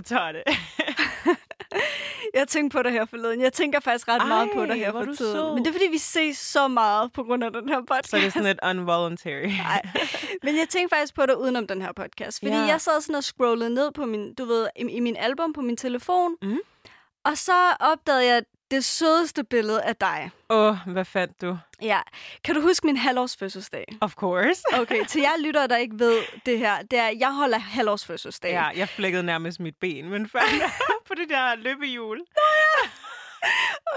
Så tager det. Jeg tænkte på dig her forleden. Jeg tænker faktisk ret Ej, meget på dig her er for du tiden. sød. Men det er, fordi vi ses så meget på grund af den her podcast. Så er det sådan lidt involuntary. Nej. Men jeg tænkte faktisk på dig udenom den her podcast. Fordi Ja. jeg sad sådan og scrollede ned på min, du ved, i, i min album på min telefon. Mhm. Og så opdagede jeg det sødeste billede af dig. Åh, oh, hvad fandt du? Ja. Kan du huske min halvårs fødselsdag? Of course. Okay, til jer lytter, der ikke ved det her, det er, at jeg holder halvårs fødselsdag. Ja, jeg flækkede nærmest mit ben, men fandt på det der løbehjul.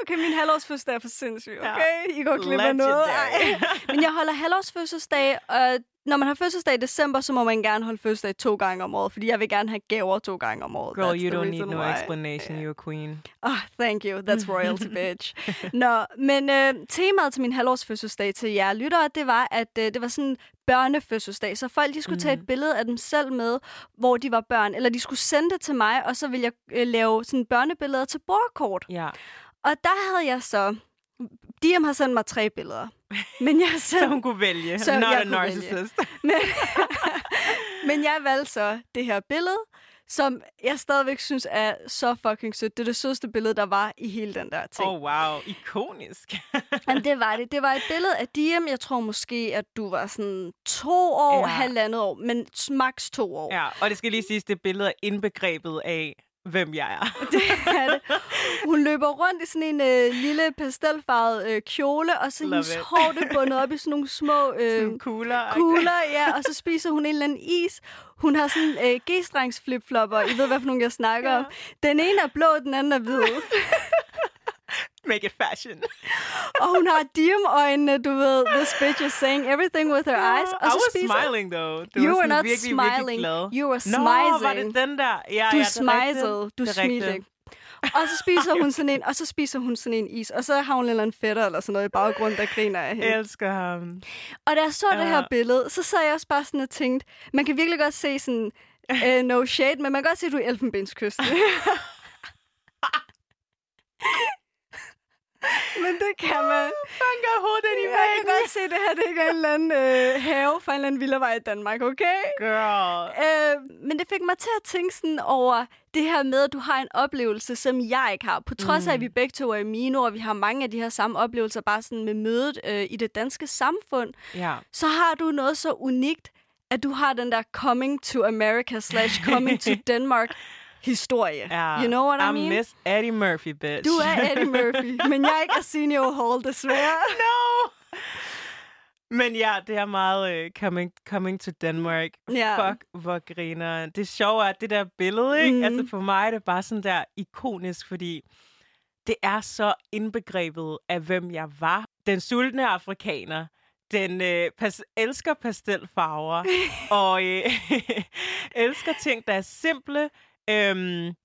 Okay, min halvårs fødselsdag er for sindssyg, Ja. okay? I går glip af noget. Ej. Men jeg holder halvårs fødselsdag, og når man har fødselsdag i december, så må man gerne holde fødselsdag to gange om året, fordi jeg vil gerne have gaver to gange om året. Girl, That's you don't need no why. explanation. You're a queen. Oh, thank you. That's royalty, bitch. Nå, men øh, temaet til min halvårs fødselsdag til jer lyttere, det var, at øh, det var sådan børnefødselsdag. Så folk de skulle tage et billede af dem selv med, hvor de var børn. Eller de skulle sende det til mig, og så ville jeg øh, lave sådan børnebilleder til bordkort. Ja. Og der havde jeg så... Diem har sendt mig tre billeder. Men jeg har Så sendt... hun kunne vælge. Så Not jeg a kunne vælge. narcissist. Men, men jeg valgte så det her billede, som jeg stadigvæk synes er så fucking sødt. Det er det sødeste billede, der var i hele den der ting. Oh, wow. Ikonisk. Jamen, det var det. Det var et billede af Diem. Jeg tror måske, at du var sådan to år, ja. halvandet år, men maks to år. ja, og det skal lige siges, det billede er indbegrebet af, hvem jeg er. Det er det. Hun løber rundt i sådan en øh, lille pastelfarvet øh, kjole, og så hendes hår det bundet op i sådan nogle små øh, Sådan kugler. kugler, ja, og så spiser hun en eller anden is. Hun har sådan øh, g-strengs flipflopper. I ved, hvad for nogle jeg snakker Ja. om. Den ene er blå, den anden er hvid. Make it fashion. og hun har diem-øjnene, du ved. This bitch is saying everything with her eyes. Og I was spiser... smiling, though. Det You were not virkelig, smiling. Virkelig glad. You were Nå, var smizing. det den der? Ja, Du ja, det smizede. Du Det smilte. Og så spiser hun sådan en, og så spiser hun sådan en is, og så har hun en eller anden fætter eller sådan noget i baggrunden, der griner af hende. Jeg elsker ham. Og da jeg så det Ja. her billede, så sad jeg også bare sådan og tænkte, man kan virkelig godt se sådan, uh, no shade, men man kan godt se, at du er Elfenbenskysten. men det kan man. Han gør hovedet ind i Jeg kan væggen. godt se, det her det ikke er en eller anden øh, have fra en eller anden villavej i Danmark, okay? Girl. Øh, men det fik mig til at tænke sådan over det her med, at du har en oplevelse, som jeg ikke har. På trods af, at vi begge to er i Mino, og vi har mange af de her samme oplevelser, bare sådan med mødet øh, i det danske samfund, Ja. så har du noget så unikt, at du har den der coming to America slash coming to Denmark historie. ja. You know what I I'm mean? Miss Eddie Murphy, bitch. Du er Eddie Murphy, men jeg er ikke Arsenio Hall, desværre. no! Men ja, det er meget uh, coming, coming to Denmark. Ja. Fuck, hvor griner. Det sjove er, at det der billede, ikke? Mhm. Altså for mig er det bare sådan der ikonisk, fordi det er så indbegrebet af, hvem jeg var. Den sultne afrikaner. Den øh, pas- elsker pastelfarver, og øh, elsker ting, der er simple. Øhm,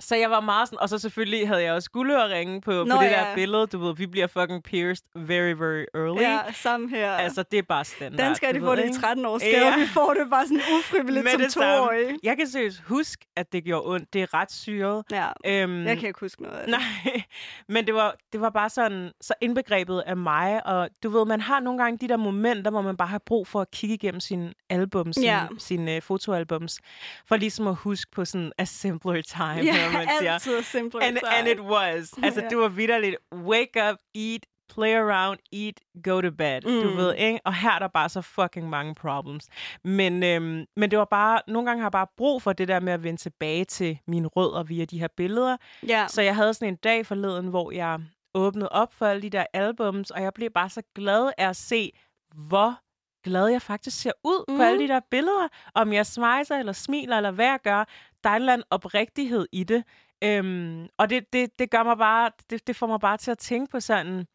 så jeg var meget sådan, og så selvfølgelig havde jeg også guldøreringe på, Nå, på det ja. der billede. Du ved, vi bliver fucking pierced very, very early. Ja, samme her. Altså, det er bare standard. Danskere, de får det i ikke? 13 års Ja. gave, vi får det bare sådan ufrivilligt Med som det samme. toårige. Jeg kan seriøst huske, at det gjorde ondt. Det er ret syret. Ja, Øhm, jeg kan ikke huske noget af det. Nej, men det var, det var bare sådan, så indbegrebet af mig, og du ved, man har nogle gange de der momenter, hvor man bare har brug for at kigge igennem sine albums, sine, Ja. sine uh, fotoalbums, for ligesom at huske på sådan a simpler time, Ja, når man siger. altid simple. And, and it was. Altså, Ja. det var vidderligt. Wake up, eat, play around, eat, go to bed. Mm. Du Mm. ved, ikke? Og her er der bare så fucking mange problems. Men, øhm, men det var bare, nogle gange har jeg bare brug for det der med at vende tilbage til mine rødder via de her billeder. Ja. Så jeg havde sådan en dag forleden, hvor jeg åbnede op for alle de der albums, og jeg blev bare så glad af at se, hvor glad jeg faktisk ser ud mm. på alle de der billeder. Om jeg smiser eller smiler, eller hvad jeg gør. Der er en eller anden oprigtighed i det. Øhm, og det, det, det gør mig bare, det, det får mig bare til at tænke på sådan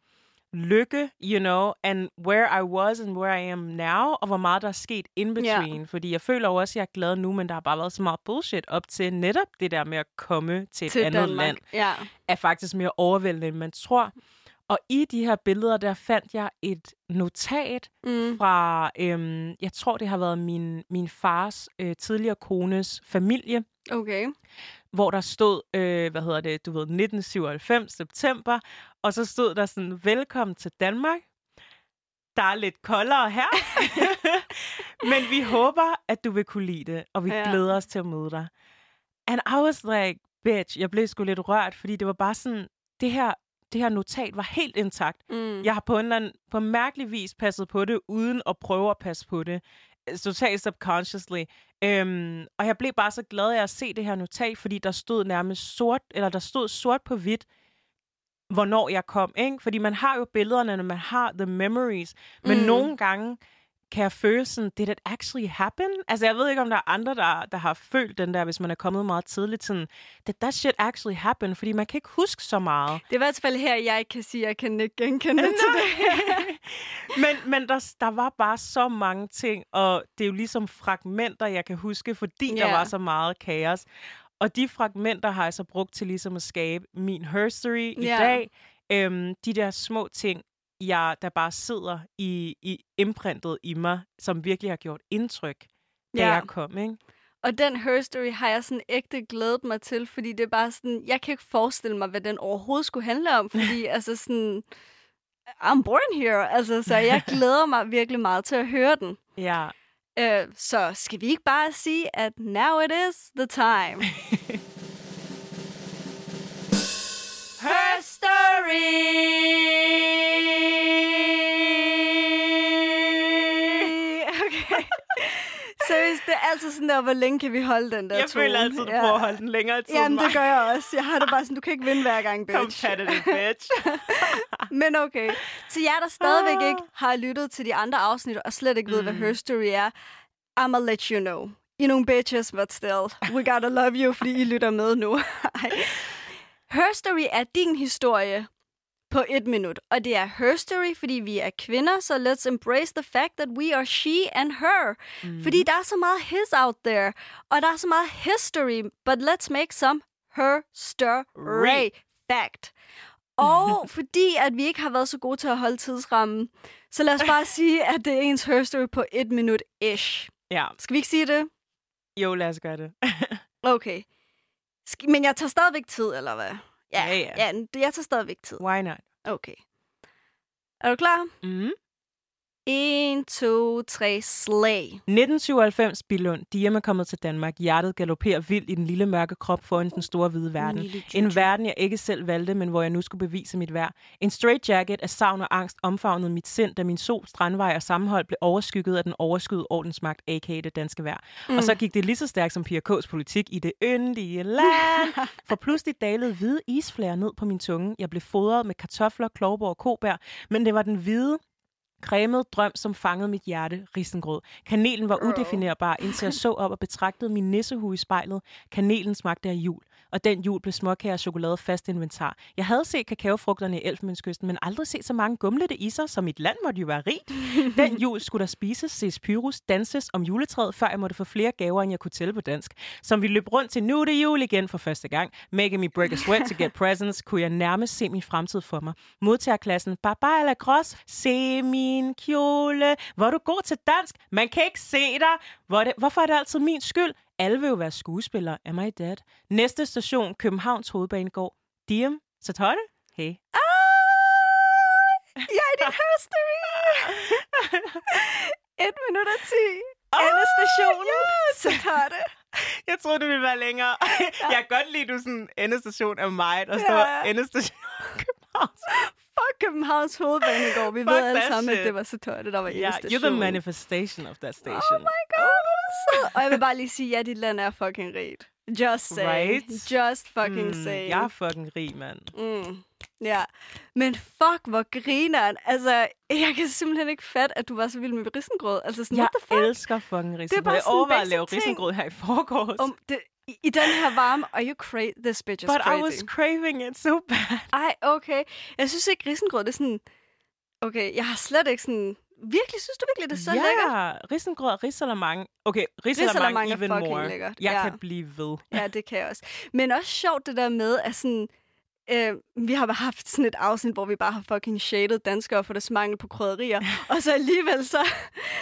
lykke, you know, and where I was and where I am now, og hvor meget der er sket in between. Fordi jeg føler jo også, at jeg er glad nu, men der har bare været så meget bullshit op til netop det der med at komme til et til andet Danmark. land Ja. er faktisk mere overvældende, end man tror. Og i de her billeder, der fandt jeg et notat Mm. fra, øhm, jeg tror, det har været min, min fars øh, tidligere kones familie, Okay. hvor der stod, øh, hvad hedder det, du ved, 1997 september, og så stod der sådan, velkommen til Danmark. der er lidt koldere her. Men vi håber, at du vil kunne lide det, og vi ja. glæder os til at møde dig. And I was like, bitch, jeg blev sgu lidt rørt, fordi det var bare sådan, det her, det her notat var helt intakt. Mm. Jeg har på en eller anden, på mærkelig vis passet på det, uden at prøve at passe på det. Totalt subconsciously. Øhm, og jeg blev bare så glad af at se det her notat, fordi der stod nærmest sort, eller der stod sort på hvidt, hvornår jeg kom, ikke? Fordi man har jo billederne, når man har the memories, men mm. nogle gange kan jeg føle sådan, did it actually happen? Altså, jeg ved ikke, om der er andre, der, der har følt den der, hvis man er kommet meget tidligt, sådan, did that shit actually happen? Fordi man kan ikke huske så meget. Det er i hvert fald her, jeg kan sige, at jeg kan ikke genkende det til det. men men der, der var bare så mange ting, og det er jo ligesom fragmenter, jeg kan huske, fordi yeah. der var så meget kaos. Og de fragmenter har jeg så brugt til ligesom at skabe min herstory yeah. i dag. Øhm, de der små ting, jeg, der bare sidder i, i imprintet i mig, som virkelig har gjort indtryk, da ja. jeg kom, ikke? Og den herstory har jeg sådan ægte glædet mig til, fordi det er bare sådan, jeg kan ikke forestille mig, hvad den overhovedet skulle handle om, fordi altså sådan, I'm born here, altså, så jeg glæder mig virkelig meget til at høre den. Ja. Uh, så skal vi ikke bare sige, at now it is the time. Her story! Seriøst, det er altid sådan der, hvor længe kan vi holde den der Jeg tone? føler altid, du ja. prøver at holde den længere tid Jamen, det gør jeg også. Jeg har det bare sådan, du kan ikke vinde hver gang, bitch. Competitive bitch. Men okay. Til jer, der stadigvæk ikke har lyttet til de andre afsnit, og slet ikke ved, mm. hvad her story er, I'ma let you know. I nogle bitches, but still, we gotta love you, fordi I lytter med nu. her story er din historie, på et minut. Og det er her story, fordi vi er kvinder, så let's embrace the fact that we are she and her. Mm. Fordi der er så meget his out there, og der er så meget history, but let's make some her story fact. Og fordi at vi ikke har været så gode til at holde tidsrammen, så lad os bare sige, at det er ens her story på et minut-ish. Ja. Skal vi ikke sige det? Jo, lad os gøre det. okay. Men jeg tager stadigvæk tid, eller hvad? Ja, ja, ja. ja jeg tager stadigvæk tid. Why not? Okay. Er du klar? Mhm. 1, 2, 3, slag. 1997, Billund. Diem er kommet til Danmark. Hjertet galopperer vildt i den lille mørke krop foran den store hvide verden. En verden, jeg ikke selv valgte, men hvor jeg nu skulle bevise mit værd. En straight jacket af savn og angst omfavnede mit sind, da min sol, strandvej og sammenhold blev overskygget af den overskyede ordensmagt, a.k.a. det danske vejr. Mm. Og så gik det lige så stærkt som Pia K's politik i det yndige land. For pludselig dalede hvide isflager ned på min tunge. Jeg blev fodret med kartofler, klovborg og kobær, men det var den hvide, Cremet drøm, som fangede mit hjerte, risengrød. Kanelen var udefinerbar, indtil jeg så op og betragtede min nissehue i spejlet. Kanelen smagte af jul og den jul blev småkager og chokolade fast inventar. Jeg havde set kakaofrugterne i Elfenbenskysten, men aldrig set så mange gumlede iser, som mit land måtte jo være rigt. Den jul skulle der spises, ses pyrus, danses om juletræet, før jeg måtte få flere gaver, end jeg kunne tælle på dansk. Som vi løb rundt til nu det jul igen for første gang. Making me break a sweat to get presents, kunne jeg nærmest se min fremtid for mig. Modtagerklassen, bye la gros, se min kjole. Hvor du god til dansk? Man kan ikke se dig. Hvor det, hvorfor er det altid min skyld? Alle vil jo være skuespillere. Am I dead? Næste station, Københavns Hovedbanegård. Diem, Satotte. Hey. Ah! Jeg er din history! Et minut og ti. Oh, Alle stationen. Yes. Satotte. Jeg troede, det ville være længere. Ja. Jeg kan godt lide, du sådan endestation af mig, der står ja. endestation Københavns. Fuck Københavns hovedbanegård. Vi Fuck ved alle sammen, shit. at det var Satotte, der var yeah, endestation. You're the manifestation of that station. Oh my god. Oh. Og jeg vil bare lige sige, at dit land er fucking rigt. Just say. Right? Just fucking mm, say. Jeg er fucking rig, mand. Mm. Ja, men fuck, hvor grineren. Altså, jeg kan simpelthen ikke fatte, at du var så vild med risengrød. Altså, sådan, jeg fuck? elsker fucking risengrød. Jeg overvejer at lave risengrød her i forgårs. Um, det, i, I den her varme, are you crazy? This bitch is But crazy. I was craving it so bad. Ej, okay. Jeg synes ikke, risengrød, det er sådan... Okay, jeg har slet ikke sådan Virkelig? Synes du virkelig, det er så ja, lækkert? Ja, risengrød og risalamang. Okay, risalamang even more. Lækkert. Jeg ja. kan blive ved. Ja, det kan jeg også. Men også sjovt det der med, at sådan, øh, vi har haft sådan et afsnit, hvor vi bare har fucking shaded danskere for deres mangel på krydderier. og så alligevel, så,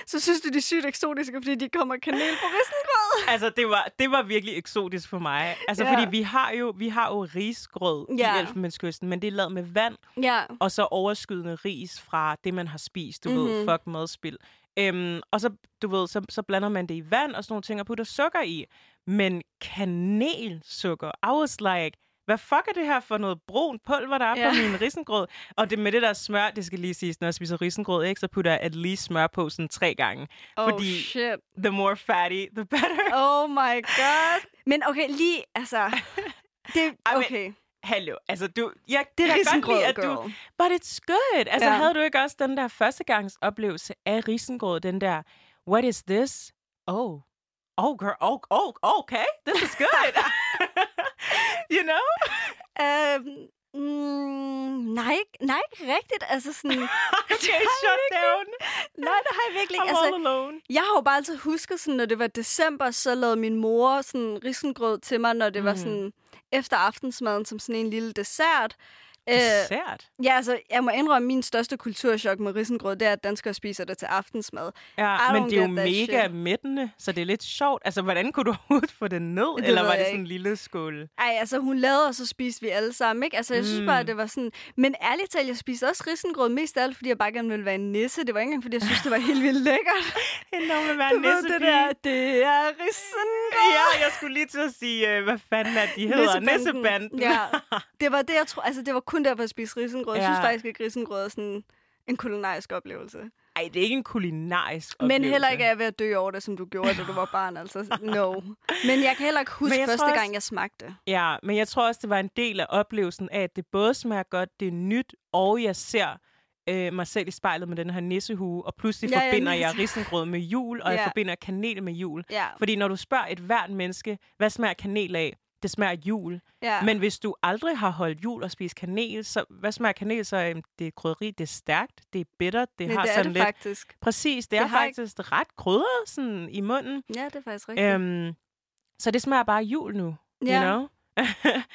så synes du, de er sygt eksotiske, fordi de kommer kanel på risengrød. Altså, det var, det var virkelig eksotisk for mig. Altså, Ja. fordi vi har jo, vi har jo risgrød Ja. i Elfenbenskysten, men det er lavet med vand, Ja. og så overskydende ris fra det, man har spist. Du mm-hmm. ved, Mhm. fuck madspil. Øhm, og så, du ved, så, så blander man det i vand og sådan nogle ting, og putter sukker i. Men kanelsukker, I was like, hvad fuck er det her for noget brun pulver, der er Ja. på min risengrød? Og det med det der smør, det skal lige siges, når jeg spiser risengrød, ikke, så putter jeg at least smør på sådan tre gange. Oh, Fordi- shit. The more fatty, the better. Oh my god. Men okay, lige, altså... Det, okay. Hallo, altså du, jeg Det er risengrød, lide, at du, but it's good. Altså, ja. havde du ikke også den der førstegangs oplevelse af risengrød, den der, what is this? Oh, oh girl, oh, oh okay, this is good. you know? Øhm, mm, nej, nej, ikke rigtigt. Altså sådan... okay, shut down. nej, det har jeg virkelig ikke. Altså, all alone. Jeg har jo bare altid husket, sådan, når det var december, så lavede min mor sådan risengrød til mig, når det mm. var sådan efter aftensmaden som sådan en lille dessert. Øh, Dessert. ja, altså, jeg må indrømme, min største kulturschok med risengrød, det er, at danskere spiser det til aftensmad. Ja, men det er jo mega shit. mættende, så det er lidt sjovt. Altså, hvordan kunne du overhovedet få det ned? Det eller var det sådan en lille skål? Ej, altså, hun lavede, og så spiste vi alle sammen, ikke? Altså, jeg synes Mm. bare, at det var sådan... Men ærligt talt, jeg spiste også risengrød mest af alt, fordi jeg bare gerne ville være en nisse. Det var ikke engang, fordi jeg synes, det var helt vildt lækkert. Der vil være Du en ved det der, det er risengrød. Ja, jeg skulle lige til at sige, øh, hvad fanden er de hedder? Nissebanden. Ja, det var det, jeg tror. Altså, det var kun derfor, jeg spiste risengrød. Jeg Ja. synes faktisk ikke, risengrød er sådan en kulinarisk oplevelse. Ej, det er ikke en kulinarisk Men oplevelse. heller ikke er jeg ved at dø over det, som du gjorde, da du var barn. Altså, no. Men jeg kan heller ikke huske Men jeg første også- gang, jeg smagte. Ja, men jeg tror også, det var en del af oplevelsen af, at det både smager godt, det er nyt, og jeg ser øh, mig selv i spejlet med den her nissehue, og pludselig Ja, ja, ja, forbinder lige jeg risengrød med jul, og Ja. jeg forbinder kanel med jul. Ja, Fordi når du spørger et hvert menneske, hvad smager kanel af? Det smager af jul. ja. Men hvis du aldrig har holdt jul og spist kanel, så hvad smager kanel? Så øhm, det er krydderi, det er stærkt, det er bitter, det Men har det sådan det lidt... faktisk. Præcis, det, Det er har ikke- faktisk ret krydret sådan i munden. Ja, det er faktisk rigtigt. Øhm, så det smager bare jul nu, Ja, you know?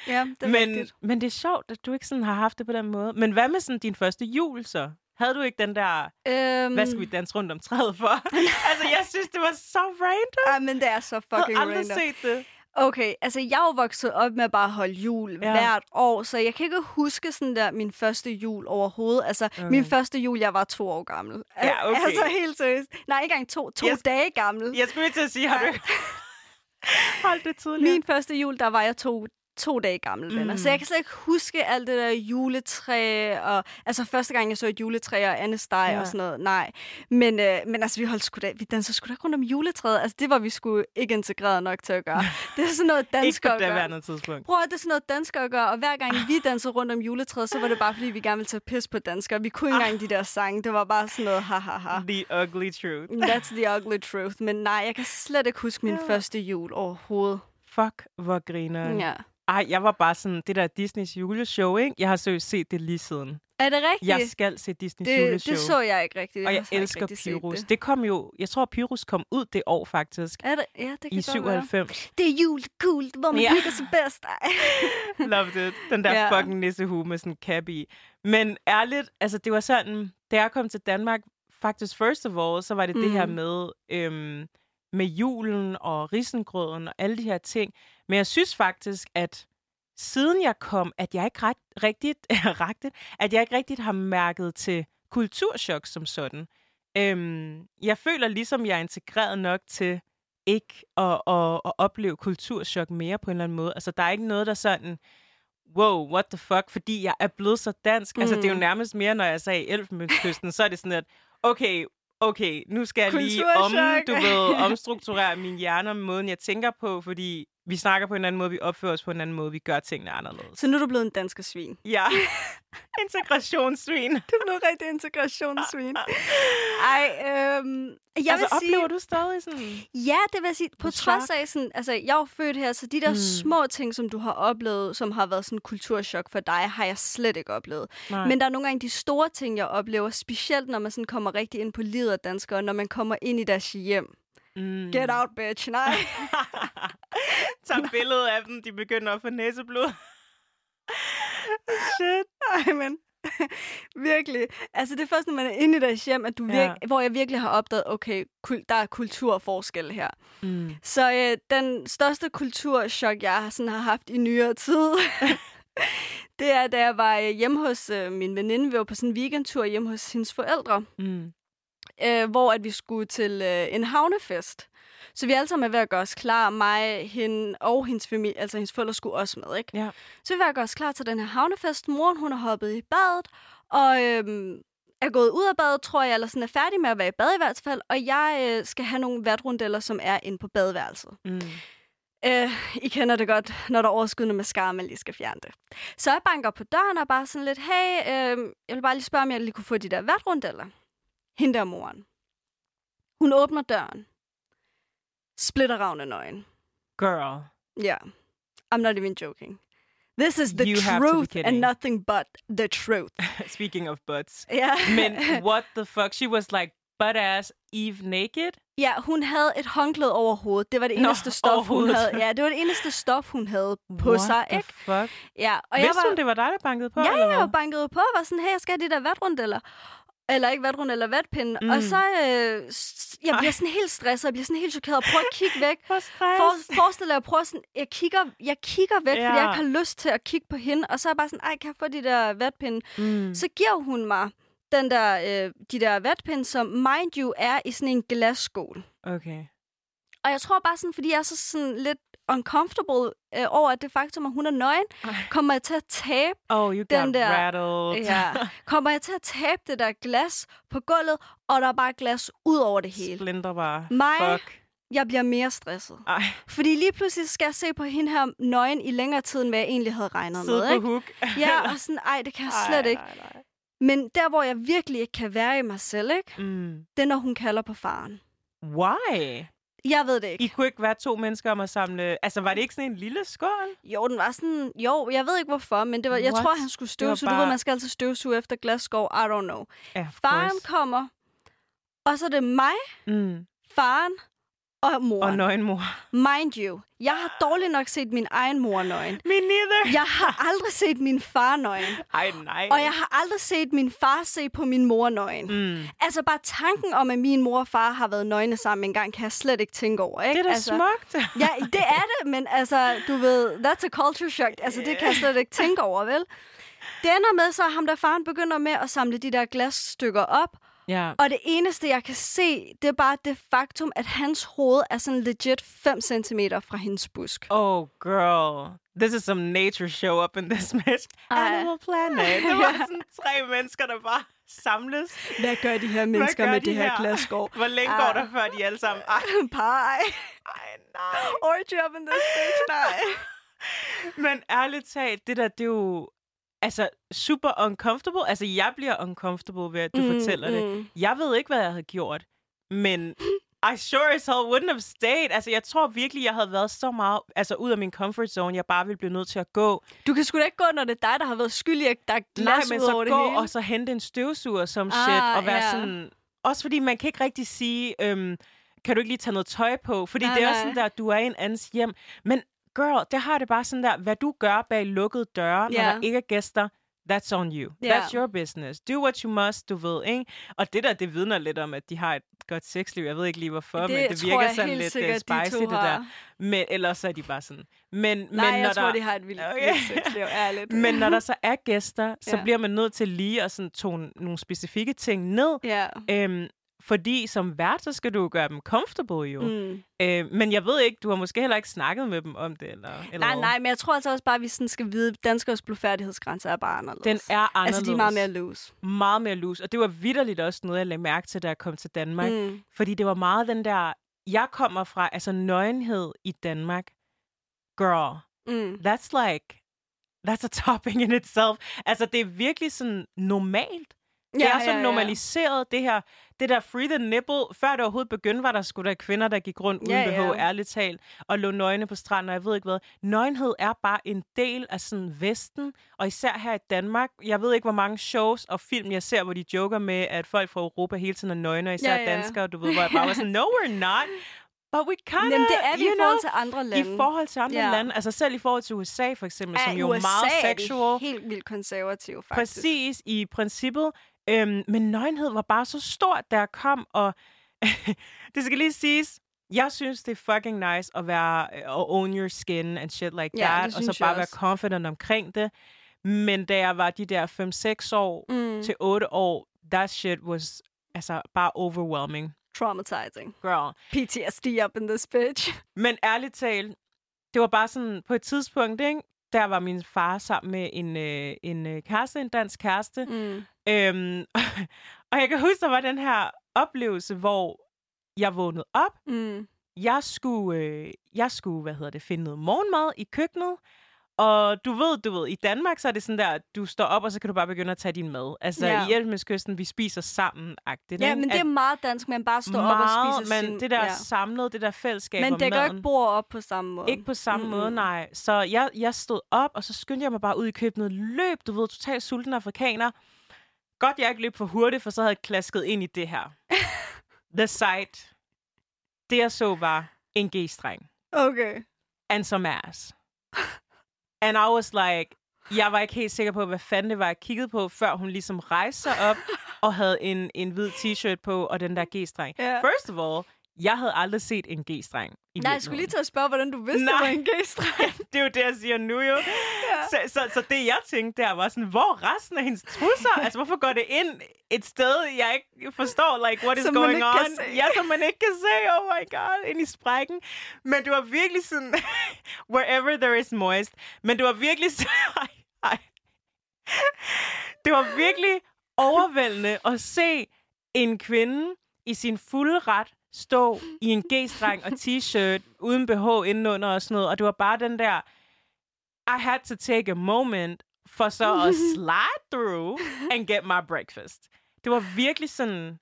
ja, det er men, rigtigt. men det er sjovt, at du ikke sådan har haft det på den måde. Men hvad med sådan din første jul så? Havde du ikke den der, Øhm, hvad skal vi danse rundt om træet for? altså, jeg synes, det var så random. Ah, men det er så Jeg fucking havde aldrig random. set det. Okay, altså jeg er jo vokset op med at bare holde jul ja. Hvert år, så jeg kan ikke huske sådan der min første jul overhovedet. Altså okay. min første jul, jeg var to år gammel. Ja, okay. Altså helt seriøst. Nej, ikke engang to, to Jeg- dage gammel. Jeg skulle lige til at sige, har du Ja. ikke holdt det tidligere? Min første jul, der var jeg to, to dage gammel, venner. Mm. Så jeg kan slet ikke huske alt det der juletræ, og altså første gang, jeg så et juletræ og andet steg Ja. og sådan noget. Nej. Men, øh, men altså, vi holdt sgu da, vi dansede sgu da ikke rundt om juletræet. Altså, det var vi sgu ikke integreret nok til at gøre. Det er sådan noget ikke på danskere det gør. værende tidspunkt. Prøv at det er sådan noget danskere gør, og hver gang vi dansede rundt om juletræet, så var det bare, fordi vi gerne ville tage pis på danskere. Vi kunne ikke engang de der sange. Det var bare sådan noget, ha, ha, ha. The ugly truth. That's the ugly truth. Men nej, jeg kan slet ikke huske min Ja. første jul overhovedet. Fuck, hvor griner. Ja. Ej, jeg var bare sådan, det der Disneys juleshow, ikke? Jeg har seriøst set det lige siden. Er det rigtigt? Jeg skal se Disneys det, juleshow. det så jeg ikke rigtigt. og jeg så ikke elsker Pyrus. Det. Det kom jo, jeg tror Pyrus kom ud det år faktisk. Er det? Ja, det kan I godt være. 97. Det er jul, cool, hvor man Ja. hygger sig bedst. Loved it. Den der Ja. fucking nissehue med sådan en cap i. Men ærligt, altså det var sådan, da jeg kom til Danmark, faktisk first of all, så var det mm. det her Mm. med, øhm, med julen og risengrøden og alle de her ting. Men jeg synes faktisk, at siden jeg kom, at jeg ikke ret, rigtigt, rigtigt, at jeg ikke rigtigt har mærket til kulturschok som sådan. Øhm, jeg føler ligesom, jeg er integreret nok til ikke at, at, at opleve kulturschok mere på en eller anden måde. Altså, der er ikke noget, der sådan, wow, what the fuck, fordi jeg er blevet så dansk. Mm. Altså, det er jo Mm. nærmest mere, når jeg sagde Elfenbenskysten, så er det sådan, at okay, okay, nu skal jeg lige om, du ved, omstrukturere min hjerne om måden, jeg tænker på, fordi vi snakker på en anden måde, vi opfører os på en anden måde, vi gør tingene anderledes. Så nu er du blevet en dansk svin. Ja, integrationssvin. Du er blevet rigtig integrationssvin. Ej, øhm, jeg altså, vil sige... oplever du stadig sådan... Ja, det vil sige. På En trods chok. af, sådan, altså, jeg er født her, så de der Mm. små ting, som du har oplevet, som har været sådan kulturschok for dig, har jeg slet ikke oplevet. Nej. Men der er nogle gange de store ting, jeg oplever, specielt når man sådan kommer rigtig ind på livet af danskere, når man kommer ind i deres hjem. Mm. Get out, bitch. Nej. Tager billede af dem, de begynder at få næseblod. Shit. Ej, men virkelig. Altså, det er først, når man er inde i deres hjem, at du Ja. virk- hvor jeg virkelig har opdaget, okay, kul- der er kulturforskel her. Mm. Så øh, den største kulturschok, jeg sådan har haft i nyere tid, det er, da jeg var øh, hjemme hos øh, min veninde. Vi var på sådan en weekendtur hjemme hos hendes forældre, Mm. Øh, hvor at vi skulle til øh, en havnefest. Så vi alle sammen er ved at gøre os klar. Mig, hende og hendes familie, altså hendes forældre skulle også med, ikke? Ja. Så vi er ved at gøre os klar til den her havnefest. Moren, hun har hoppet i badet, og øhm, er gået ud af badet, tror jeg, eller sådan er færdig med at være i bad i hvert fald. Og jeg øh, skal have nogle vatrundeller, som er inde på badeværelset. Mm. Øh, I kender det godt, når der er overskydende mascara, man lige skal fjerne det. Så jeg banker på døren og bare sådan lidt, hey, øh, jeg vil bare lige spørge, om jeg lige kunne få de der vatrundeller. Hende der er moren. Hun åbner døren. Splitter ravne nøgen. Girl. Ja. I'm not even joking. This is the You truth and nothing but the truth. Speaking of butts. Ja. Men what the fuck? She was like butt ass Eve naked? ja, hun havde et håndklæde over hovedet. Det var det Nå, eneste stof, over hun havde. Ja, det var det eneste stof, hun havde på What sig, the ikke? fuck? Ja, og Vidste jeg var, hun, det var dig, der bankede på? Ja, jeg var banket på og var sådan, hey, jeg skal have de der vatrundeller. Eller ikke vatrundeller, vatpinde. Mm. Mm. Og så, øh, jeg bliver sådan helt stresset, jeg bliver sådan helt chokeret og prøver at kigge væk. For. For, forestil dig, jeg prøver sådan, jeg kigger, jeg kigger væk, ja. fordi jeg ikke har lyst til at kigge på hende. Og så er jeg bare sådan, ej, kan jeg få de der vatpinde? Mm. Så giver hun mig den der, øh, de der vatpinde, som mind you er i sådan en glasskål. Okay. Og jeg tror bare sådan, fordi jeg er så sådan lidt uncomfortable øh, over, at det faktum, at hun er nøgen, kommer jeg til at tabe, Oh, you Den der- rattled. ja, kommer jeg til at tabe det der glas på gulvet, og der er bare glas ud over det hele. Splinter bare. Mig- Fuck. Jeg bliver mere stresset. Ej, Fordi lige pludselig skal jeg se på hende her nøgen i længere tid, end hvad jeg egentlig havde regnet sidde med. på Ikke? hook. Ja, og sådan, ej, det kan jeg slet Ej, ikke. nej, nej. Men der, hvor jeg virkelig ikke kan være i mig selv, ikke? Mm. det er, når hun kalder på faren. Why? Jeg ved det ikke. I kunne ikke være to mennesker om at samle... Altså, var det ikke sådan en lille skål? Jo, den var sådan... Jo, jeg ved ikke hvorfor, men det var, jeg What? tror, han skulle støvsuge. Bare... Du ved, man skal altid støvsuge efter glasskov. I don't know. Of Faren course. kommer, og så er det mig, Mm. faren og moren. Og nøgenmor. Mind you, jeg har dårligt nok set min egen mor nøgen. Me neither. Jeg har aldrig set min far nøgen. Ej, nej. Og jeg har aldrig set min far se på min mor nøgen. Mm. Altså bare tanken om, at min mor og far har været nøgne sammen en gang, kan jeg slet ikke tænke over. Ikke? Det er da altså, smukt. Ja, det er det, men altså, du ved, that's a culture shock. Altså, det kan jeg slet ikke tænke over, vel? Det ender med, så ham der faren begynder med at samle de der glasstykker op, Ja. og det eneste, jeg kan se, det er bare det faktum, at hans hoved er sådan legit 5 cm fra hendes busk. Oh, girl. This is some nature show up in this bitch. Ej. Animal Planet. Det var sådan tre mennesker, der bare samles. Hvad gør de her mennesker med de det her her? glasskår? Hvor længe Ah. går der, før de alle sammen... Ej, Pie. ej, nej. Orgy up in this bitch, nej. Men ærligt talt, det der, det er jo altså super uncomfortable. Altså, jeg bliver uncomfortable ved, at du mm, fortæller det. mm. Jeg ved ikke, hvad jeg havde gjort, men I sure as hell wouldn't have stayed. Altså, jeg tror virkelig, jeg havde været så meget altså, ud af min comfort zone, jeg bare ville blive nødt til at gå. Du kan sgu da ikke gå, når det er dig, der har været skyldig, at der er glas Nej, men så over det gå hele. og så hente en støvsuger som Ah, shit, og være ja. sådan... Også fordi man kan ikke rigtig sige, øhm, kan du ikke lige tage noget tøj på? Fordi Nej, det er også sådan der, at du er i en andens hjem. Men girl, det har det bare sådan der, hvad du gør bag lukkede døre, når Ja. der ikke er gæster, That's on you. Ja. That's your business. Do what you must, du ved, ikke? Og det der, det vidner lidt om, at de har et godt sexliv. Jeg ved ikke lige hvorfor, Det men det tror virker jeg sådan lidt sikkert, de spicy, to det der. Men ellers så er de bare sådan. Men, Nej, men jeg når tror, der, de har et vildt, Okay. vildt sexliv, ærligt. men når der så er gæster, så Ja. bliver man nødt til lige at sådan tone nogle specifikke ting ned. Ja. Øhm, fordi som vært, så skal du gøre dem comfortable jo. Mm. Øh, men jeg ved ikke, du har måske heller ikke snakket med dem om det, eller, eller Nej, nej, men jeg tror altså også bare, at vi sådan skal vide, at danskers blodfærdighedsgrænse er bare anderledes. Den er anderledes. Altså, de er meget mere loose. meget mere loose. Og det var vidderligt også noget, jeg lagde mærke til, da jeg kom til Danmark. Mm. Fordi det var meget den der, jeg kommer fra, altså nøgenhed i Danmark. Girl, Mm. that's like, that's a topping in itself. Altså, det er virkelig sådan normalt. Det er så normaliseret, det her, det der free the nipple. Før det overhovedet begyndte, var der sgu da kvinder, der gik rundt uden Ja, BH, ja. ærligt talt, og lå nøgne på stranden, og jeg ved ikke hvad. Nøgenhed er bare en del af sådan Vesten, og især her i Danmark. Jeg ved ikke, hvor mange shows og film, jeg ser, hvor de joker med, at folk fra Europa hele tiden er nøgne, og især Ja, ja. danskere, du ved, hvor jeg bare var sådan, no, we're not. but we kind Jamen, det er vi i forhold know, til andre lande. i forhold til andre Ja. lande. Altså selv i forhold til USA for eksempel, som jo er USA meget er de sexual. helt vildt konservativ, faktisk. Præcis, i princippet. Øhm, men nøgenhed var bare så stort, da jeg kom, og det skal lige siges, jeg synes, det er fucking nice at være at own your skin and shit like Ja, that, og så bare være confident omkring det. Men da jeg var de der 5-6 år Mm. til 8 år, that shit was altså bare overwhelming. Traumatizing. Girl. PTSD up in this bitch. Men ærligt talt, det var bare sådan, på et tidspunkt, ikke? Der var min far sammen med en, øh, en øh, kæreste, en dansk kæreste. Mm. Øhm, og jeg kan huske, der var den her oplevelse, hvor jeg vågnede op. Mm. Jeg skulle, øh, jeg skulle, hvad hedder det, finde noget morgenmad i køkkenet. Og du ved, du ved, i Danmark, så er det sådan der, at du står op, og så kan du bare begynde at tage din mad. Altså, Ja. i Elfenbenskysten, vi spiser sammen-agtigt. Ja, ikke? men det er meget dansk, man bare står op og meget, spiser men sin... det der ja. samlede, det der fællesskab dækker jo maden. ikke bord op på samme måde. Ikke på samme Mm-mm. måde, nej. Så jeg, jeg stod op, og så skyndte jeg mig bare ud i køkkenet. Løb, du ved, totalt sulten afrikaner. Godt, jeg ikke løb for hurtigt, for så havde jeg klasket ind i det her. The sight. Det, jeg så, var en G-streng. Okay. And some ass. And I was like... Jeg var ikke helt sikker på, hvad fanden det var, jeg kiggede på, før hun ligesom rejste sig op og havde en, en hvid t-shirt på og den der G-streng. Ja. First of all, jeg havde aldrig set en G-streng. i Nej, jeg skulle lige til at spørge, hvordan du vidste, Nej. det var en g-streng. det er jo det, jeg siger nu jo. ja. så, så, så det, jeg tænkte der, var sådan, hvor resten af hendes trusser? altså, hvorfor går det ind et sted, jeg ikke forstår, like, what is Som going on? Ja, som man ikke kan se. Oh my god, ind i sprækken. Men det var virkelig sådan, wherever there is moist. Men det var virkelig sådan, ej, ej. Det var virkelig overvældende at se en kvinde i sin fulde ret stå i en G-streng og t-shirt uden BH indenunder og sådan noget. Og det var bare den der, I had to take a moment for så at slide through and get my breakfast. Det var virkelig sådan,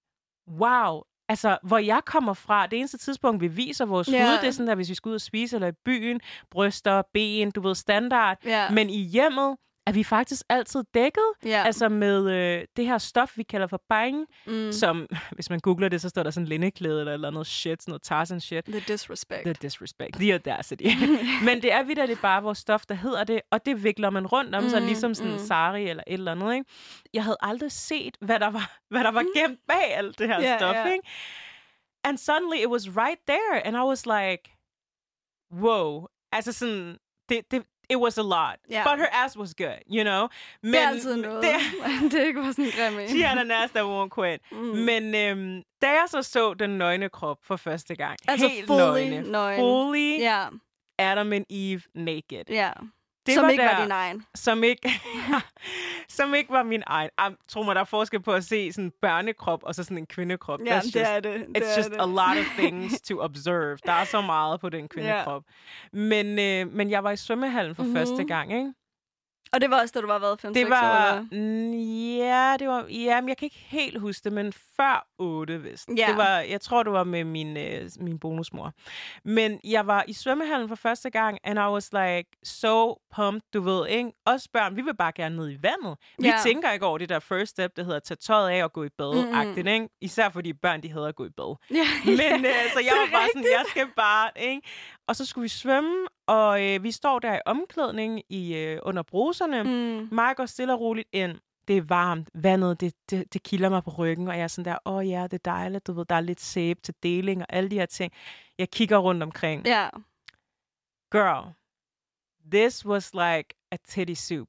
wow. Altså, hvor jeg kommer fra, det eneste tidspunkt, vi viser vores Ja. hud, det er sådan der, hvis vi skal ud og spise, eller i byen, bryster, ben, du ved, standard. Ja. Men i hjemmet er vi faktisk altid dækket, ja. altså med øh, det her stof, vi kalder for bang, mm. som, hvis man googler det, så står der sådan lindeklæde eller, eller noget shit, sådan noget Tarzan shit. The disrespect. The disrespect, the audacity. Men det er vidderligt bare vores stof, der hedder det, og det vikler man rundt om, mm, så ligesom sådan mm. sari eller et eller andet. Ikke? Jeg havde aldrig set, hvad der var, hvad der var gemt bag alt det her Ja, stof. ja. Ikke? And suddenly it was right there, and I was like, wow. Altså sådan, det, det, it was a lot. Ja. But her ass was good, you know? Men, det er altid noget. Det, Det, ikke var sådan grim en. She had an ass that won't quit. Mm. Men øhm, da jeg så så den nøgne krop for første gang, Altså helt fully nøgne, nøgen. fully Ja, Adam and Eve naked. ja. Det Som var ikke der, var din egen. Som ikke, som ikke var min egen. Am, tro mig, der er forskel på at se sådan en børnekrop og så sådan en kvindekrop. Ja, That's det just, er det. det It's er just det. a lot of things to observe. Der er så meget på den kvindekrop. Men, øh, men jeg var i svømmehallen for Mhm. mm-hmm. første gang, ikke? Og det var også, da du var været 5-6 Det år, var, eller? mm, ja, det var, ja, men jeg kan ikke helt huske det, men før 8, vist. Ja. Det var, jeg tror, det var med min, øh, min bonusmor. Men jeg var i svømmehallen for første gang, and I was like so pumped, du ved, ikke? Os børn, vi vil bare gerne ned i vandet. Vi Ja. tænker ikke over det der first step, der hedder at tage tøjet af og gå i bad, Mhm. agtigt, ikke? Især fordi børn, de hader at gå i bad. Ja, Men øh, så jeg det var bare sådan, jeg skal bare, ikke? Og så skulle vi svømme, og øh, vi står der i omklædning i, øh, under bruserne. Mm. Mig går stille og roligt ind. Det er varmt. Vandet, det, det, det kilder mig på ryggen, og jeg er sådan der, åh oh, ja, det er dejligt, du ved, der er lidt sæbe til deling og alle de her ting. Jeg kigger rundt omkring. Ja. Girl, this was like a titty soup.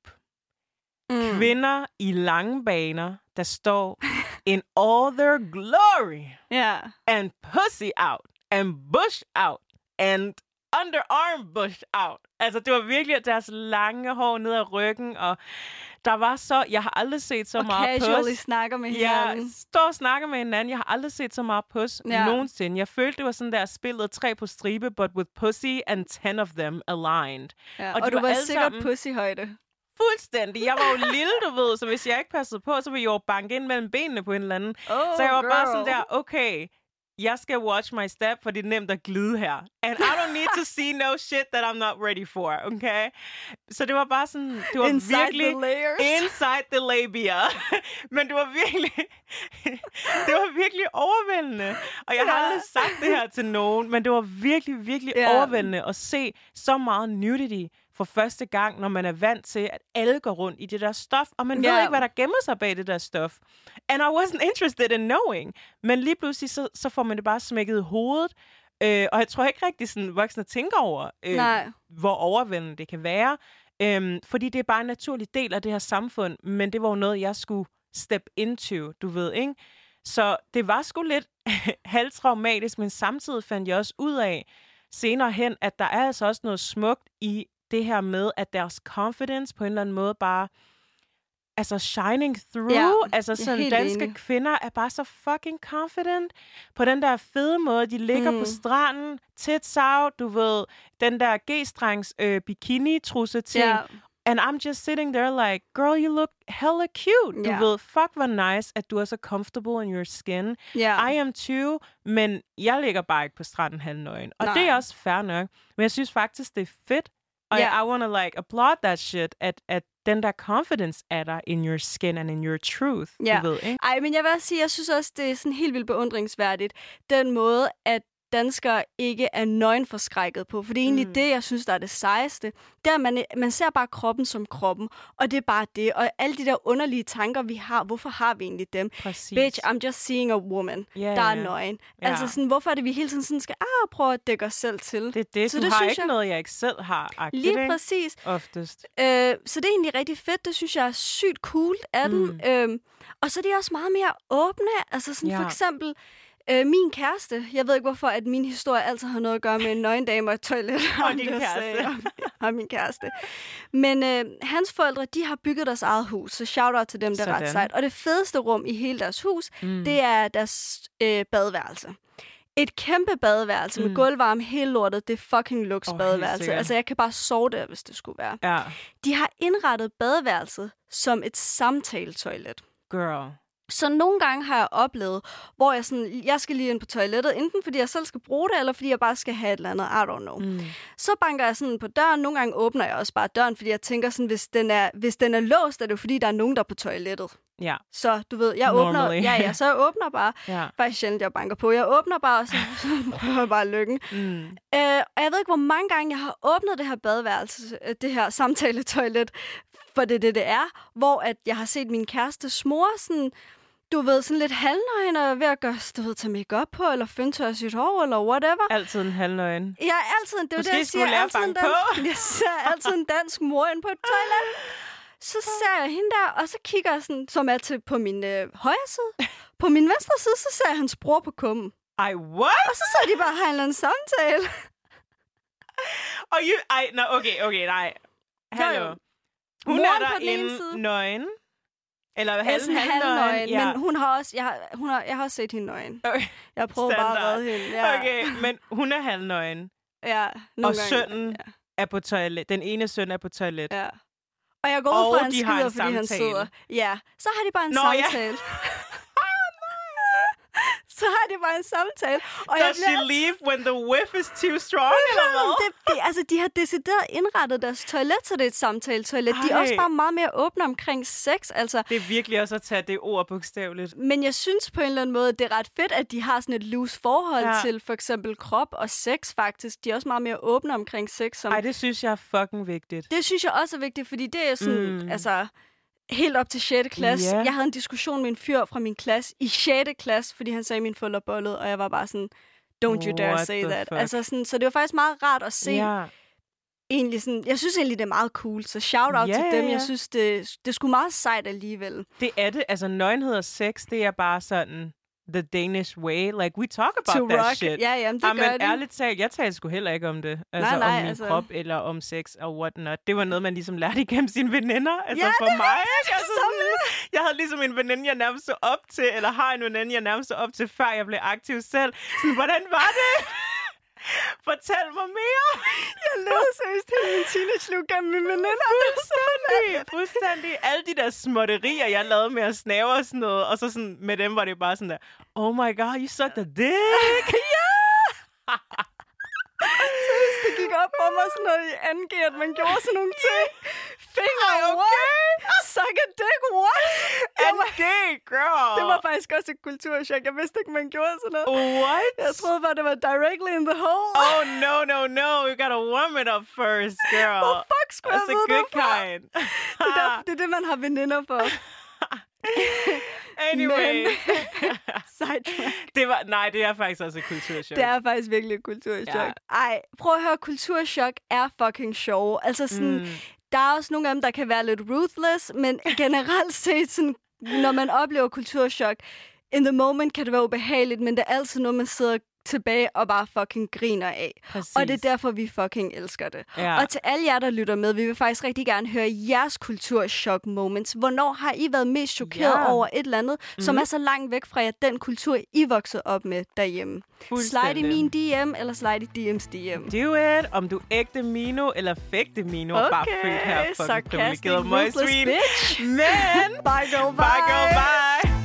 Mm. Kvinder i lange baner, der står in all their glory. Ja. and pussy out, and bush out, and underarm bush out. Altså, det var virkelig deres lange hår ned ad ryggen, og der var så... Jeg har aldrig set så Og meget casually pus. snakker med Jeg hinanden. står og snakker med hinanden. Jeg har aldrig set så meget pus Ja. nogensinde. Jeg følte, det var sådan der spillet tre på stribe, but with pussy and ten of them aligned. Ja. og Og, du var var sikkert sammen- pussyhøjde. Fuldstændig. Jeg var jo lille, du ved, så hvis jeg ikke passede på, så ville jeg jo banke ind mellem benene på en eller anden. Oh, Så jeg var girl. bare sådan der, okay, jeg skal watch my step, for det er nemt at glide her. And I don't need to see no shit that I'm not ready for, okay? Så det var bare sådan, det var Inside virkelig... the layers. Inside the labia. Men det var virkelig... det var virkelig overvældende. Og jeg har Ja. aldrig sagt det her til nogen, men det var virkelig, virkelig Ja. overvældende at se så meget nudity for første gang, når man er vant til, at alle går rundt i det der stof, og man Ja. ved ikke, hvad der gemmer sig bag det der stof. And I wasn't interested in knowing. Men lige pludselig, så, så får man det bare smækket i hovedet, øh, og jeg tror ikke rigtig, sådan voksne tænker over, øh, Nej. hvor overvældende det kan være. Øhm, fordi det er bare en naturlig del af det her samfund, men det var jo noget, jeg skulle step into, du ved, ikke? Så det var sgu lidt halvtraumatisk, men samtidig fandt jeg også ud af senere hen, at der er altså også noget smukt i det her med, at deres confidence på en eller anden måde bare altså shining through. Ja, altså sådan danske enig. kvinder er bare så fucking confident på den der fede måde. De ligger mm. på stranden, tits out, du ved, den der G-strengs øh, bikini-trusse ting. Ja. And I'm just sitting there like, girl, you look hella cute. Du Ja. ved, fuck, hvor nice, at du er så comfortable in your skin. Ja. I am too, men jeg ligger bare ikke på stranden halvnøgen. Og Nej. det er også fair nok. Men jeg synes faktisk, det er fedt. Og yeah. I want to like applaud that shit, at, at den der confidence er der in your skin and in your truth. Ja. Du ved, ikke? Ej, men jeg vil også sige, jeg synes også, det er sådan helt vildt beundringsværdigt, den måde, at danskere ikke er nøgenforskrækket på. For det er egentlig Mm. det, jeg synes, der er det sejeste. Er, at man, man ser bare kroppen som kroppen, og det er bare det. Og alle de der underlige tanker, vi har, hvorfor har vi egentlig dem? Præcis. Bitch, I'm just seeing a woman, Ja, der er nøgen. Ja. Altså sådan, hvorfor er det, vi hele tiden sådan skal ah, prøve at dække os selv til? Det er det. Så du det har synes ikke jeg- noget, jeg ikke selv har. Agtigt, Lige ikke? præcis. Oftest. Øh, så det er egentlig rigtig fedt. Det synes jeg er sygt cool af dem. Mm. Øhm, og så er de også meget mere åbne. Altså sådan Ja. for eksempel øh, min kæreste. Jeg ved ikke, hvorfor at min historie altid har noget at gøre med en nøgendame og et toilet. Og din kæreste. og min kæreste. Men øh, hans forældre, de har bygget deres eget hus. Så shout-out til dem, der er ret sejt. Og det fedeste rum i hele deres hus, Mm. det er deres øh, badeværelse. Et kæmpe badeværelse mm. Med gulvvarme hele lortet. Det er fucking Åh, helt badeværelse. Altså, jeg kan bare sove der, hvis det skulle være. Ja, De har indrettet badeværelset som et samtaletoilet. girl. Så nogle gange har jeg oplevet, hvor jeg sådan, jeg skal lige ind på toilettet, enten fordi jeg selv skal bruge det, eller fordi jeg bare skal have et eller andet, I don't know. Mm. Så banker jeg sådan på døren, nogle gange åbner jeg også bare døren, fordi jeg tænker sådan, hvis den er, hvis den er låst, er det jo fordi, der er nogen, der er på toilettet. Ja, Så du ved, jeg Normally. åbner, ja, ja, så jeg åbner bare, ja. faktisk sjældent, jeg banker på, jeg åbner bare, og så prøver jeg bare lykken. Mm. Øh, og jeg ved ikke, hvor mange gange jeg har åbnet det her badeværelse, øh, det her samtaletoilet, for det er det, det er, hvor at jeg har set min kæreste mor sådan, du ved, sådan lidt halvnøgen og ved at gøre, du ved, tage make på, eller fyndtørre sit hår, eller whatever. Altid en halvnøgen. Jeg er altid, det er Måske det, jeg siger, altid en dansk, jeg ser altid en dansk mor ind på et toilet. Så ser jeg hende der, og så kigger jeg sådan, som er til på min øh, højre side. På min venstre side, så ser jeg hans bror på kummen. Ej, what? Og så sidder de bare og har en eller anden samtale. Og you... Ej, nå, okay, okay, nej. Hallo. Hun Moren er på den ene derinde side. nøgen. Eller er halv, sådan halvnøgen. Ja. men hun har også, jeg har, hun har, jeg har også set hende nøgen. Okay. Jeg har prøvet bare at redde hende. Ja, Okay, men hun er halvnøgen. ja, Og nogle gange. sønnen er på toilet. Den ene søn er på toilet. Ja. ja. Og jeg går ud Og fra, at han skider, fordi han samtale. sidder. Ja, så har de bare en Nå, ja. så har de bare en samtale. Og jeg Does bliver she leave when the whiff is too strong, eller hvad? det, det, altså, de har decideret indrettet deres toilet, så det er et samtale-toilet. De er også bare meget mere åbne omkring sex. Altså, Det er virkelig også at tage det ord bogstaveligt. men jeg synes på en eller anden måde, det er ret fedt, at de har sådan et loose forhold Ja. til for eksempel krop og sex faktisk. De er også meget mere åbne omkring sex. Som, Ej, det synes jeg er fucking vigtigt. Det synes jeg også er vigtigt, fordi det er sådan, mm. altså, helt op til 6. klasse. Ja. Jeg havde en diskussion med en fyr fra min klasse i 6. klasse, fordi han sagde, at min forældre bollede, og jeg var bare sådan, don't you dare What say that. fuck? Altså sådan, så det var faktisk meget rart at se Ja. egentlig sådan, jeg synes egentlig, det er meget cool, så shout out Ja, til dem. ja. Jeg synes, det, det er sgu meget sejt alligevel. Det er det. Altså, nøgenhed og sex, det er bare sådan the Danish way. Like, we talk about to that rock. shit. Ja, jamen, det Ja, gør men ærligt talt, jeg talte sgu heller ikke om det. Altså Nej, nej, om min altså- krop, eller om sex og whatnot. Det var noget, man ligesom lærte igennem sine veninder. Altså Ja, for det mig, ikke? Altså, sådan, jeg havde ligesom en veninde, jeg nærmest så op til, eller har en veninde, jeg nærmest så op til, før jeg blev aktiv selv. Sådan, hvordan var det? Fortæl mig mere. Jeg levede seriøst hele min teenage-liv gennem mine veninder. Fuldstændig, fuldstændig. Alle de der småtterier, jeg lavede med at snave og sådan noget, og så sådan, med dem var det bare sådan der, oh my god, you sucked a dick. ja! Det gik op for mig sådan noget i 2G, at man gjorde sådan nogle ting. Finger, Ej, okay. what? Suck a dick, what? Det var, dick, girl. det var faktisk også et kulturchok. Jeg vidste ikke, man gjorde sådan noget. What? Jeg troede bare, det var directly in the hole. Oh, no, no, no. You gotta warm it up first, girl. Hvor fuck skulle That's jeg a vide good det for? kind. Det er, der, det er det, man har veninder for. anyway. Sidetrack. det var, nej, det er faktisk også et kulturchok. Det er faktisk virkelig et kulturchok. Ja. Ej, prøv at høre, kulturchok er fucking sjov. Altså sådan, Mm. der er også nogle af dem, der kan være lidt ruthless, men generelt set, sådan, når man oplever kulturchok, in the moment kan det være ubehageligt, men det er altid noget, man sidder tilbage og bare fucking griner af. Præcis. Og det er derfor, vi fucking elsker det. Ja. Og til alle jer, der lytter med, vi vil faktisk rigtig gerne høre jeres kulturchok moments. Hvornår har I været mest chokeret Ja. over et eller andet, mm-hmm. som er så langt væk fra jer, den kultur, I voksede op med derhjemme? Slide i min DM, eller slide i DM's DM. Do it. Om du ægte Mino eller fægte Mino. Bare født her fucking privilegeret møgsvin. Men... Bye, girl, bye. Bye, girl, bye.